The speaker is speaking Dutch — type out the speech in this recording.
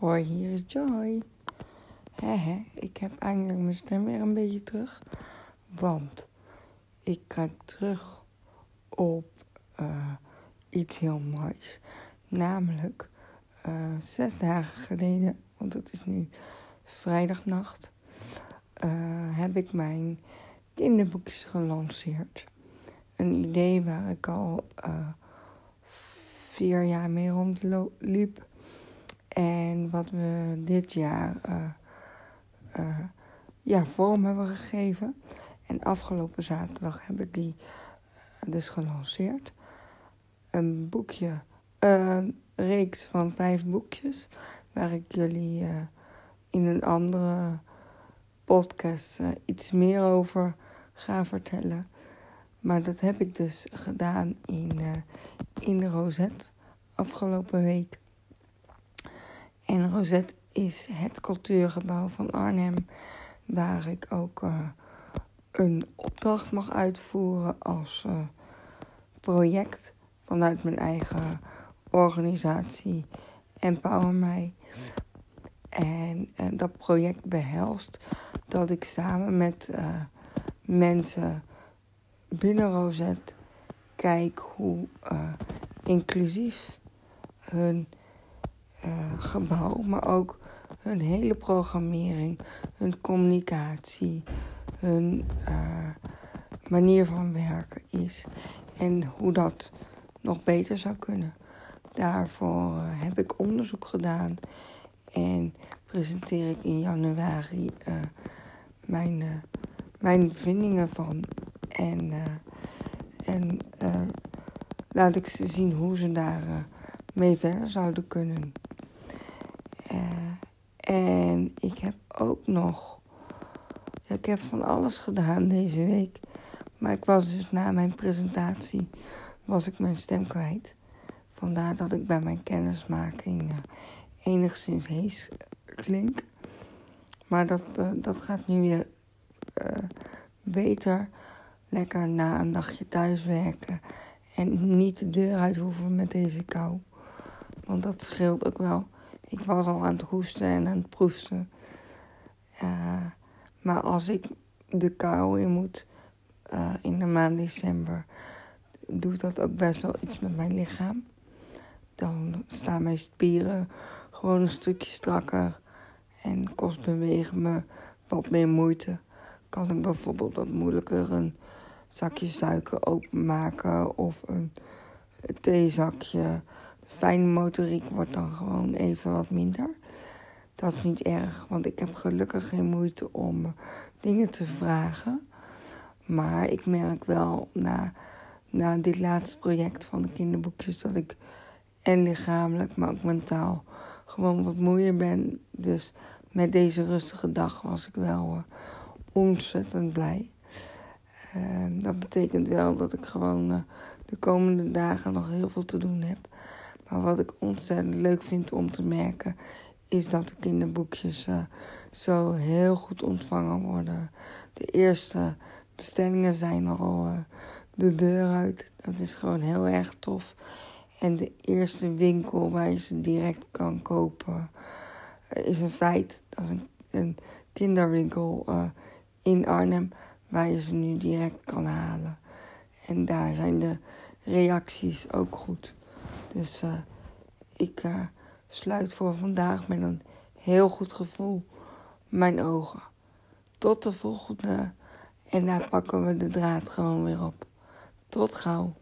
Hoi, hier is Joy. Hehe, ik heb eindelijk mijn stem weer een beetje terug. Want ik kijk terug op uh, iets heel moois. Namelijk uh, zes dagen geleden, want het is nu vrijdagnacht, uh, heb ik mijn kinderboekjes gelanceerd. Een idee waar ik al vier jaar mee rondliep. En wat we dit jaar uh, uh, ja, vorm hebben gegeven. En afgelopen zaterdag heb ik die uh, dus gelanceerd. Een boekje, een reeks van vijf boekjes. Waar ik jullie in een andere podcast iets meer over ga vertellen. Maar dat heb ik dus gedaan in, in de Rosette afgelopen week. En Rosette is het cultuurgebouw van Arnhem, waar ik ook uh, een opdracht mag uitvoeren als uh, project vanuit mijn eigen organisatie Empower mij. En uh, dat project behelst dat ik samen met mensen binnen Rosette kijk hoe inclusief hun gebouw, maar ook hun hele programmering, hun communicatie, hun uh, manier van werken is. En hoe dat nog beter zou kunnen. Daarvoor uh, heb ik onderzoek gedaan en presenteer ik in januari mijn, mijn bevindingen van. En, en laat ik ze zien hoe ze daar mee verder zouden kunnen. En ik heb ook nog. Ja, ik heb van alles gedaan deze week. Maar ik was dus na mijn presentatie. was ik mijn stem kwijt. Vandaar dat ik bij mijn kennismaking uh, enigszins hees klink. Maar dat, uh, dat gaat nu weer beter. Lekker na een dagje thuiswerken. En niet de deur uit hoeven met deze kou. Want dat scheelt ook wel. Ik was al aan het hoesten en aan het proesten. Maar als ik de kou in moet uh, in de maand december, doet dat ook best wel iets met mijn lichaam. Dan staan mijn spieren gewoon een stukje strakker en kost bewegen me wat meer moeite. Kan ik bijvoorbeeld wat moeilijker een zakje suiker openmaken of een theezakje fijne motoriek wordt dan gewoon even wat minder. Dat is niet erg, want ik heb gelukkig geen moeite om eh, dingen te vragen. Maar ik merk wel na, na dit laatste project van de kinderboekjes dat ik en lichamelijk, maar ook mentaal gewoon wat moeier ben. Dus met deze rustige dag was ik wel ontzettend blij. Uh, dat betekent wel dat ik gewoon uh, de komende dagen nog heel veel te doen heb. Maar wat ik ontzettend leuk vind om te merken, is dat de kinderboekjes uh, zo heel goed ontvangen worden. De eerste bestellingen zijn al uh, de deur uit. Dat is gewoon heel erg tof. En de eerste winkel waar je ze direct kan kopen uh, is een feit. Dat is een, een kinderwinkel in Arnhem waar je ze nu direct kan halen. En daar zijn de reacties ook goed. Dus uh, ik uh, sluit voor vandaag met een heel goed gevoel mijn ogen. Tot de volgende. En daar pakken we de draad gewoon weer op. Tot gauw.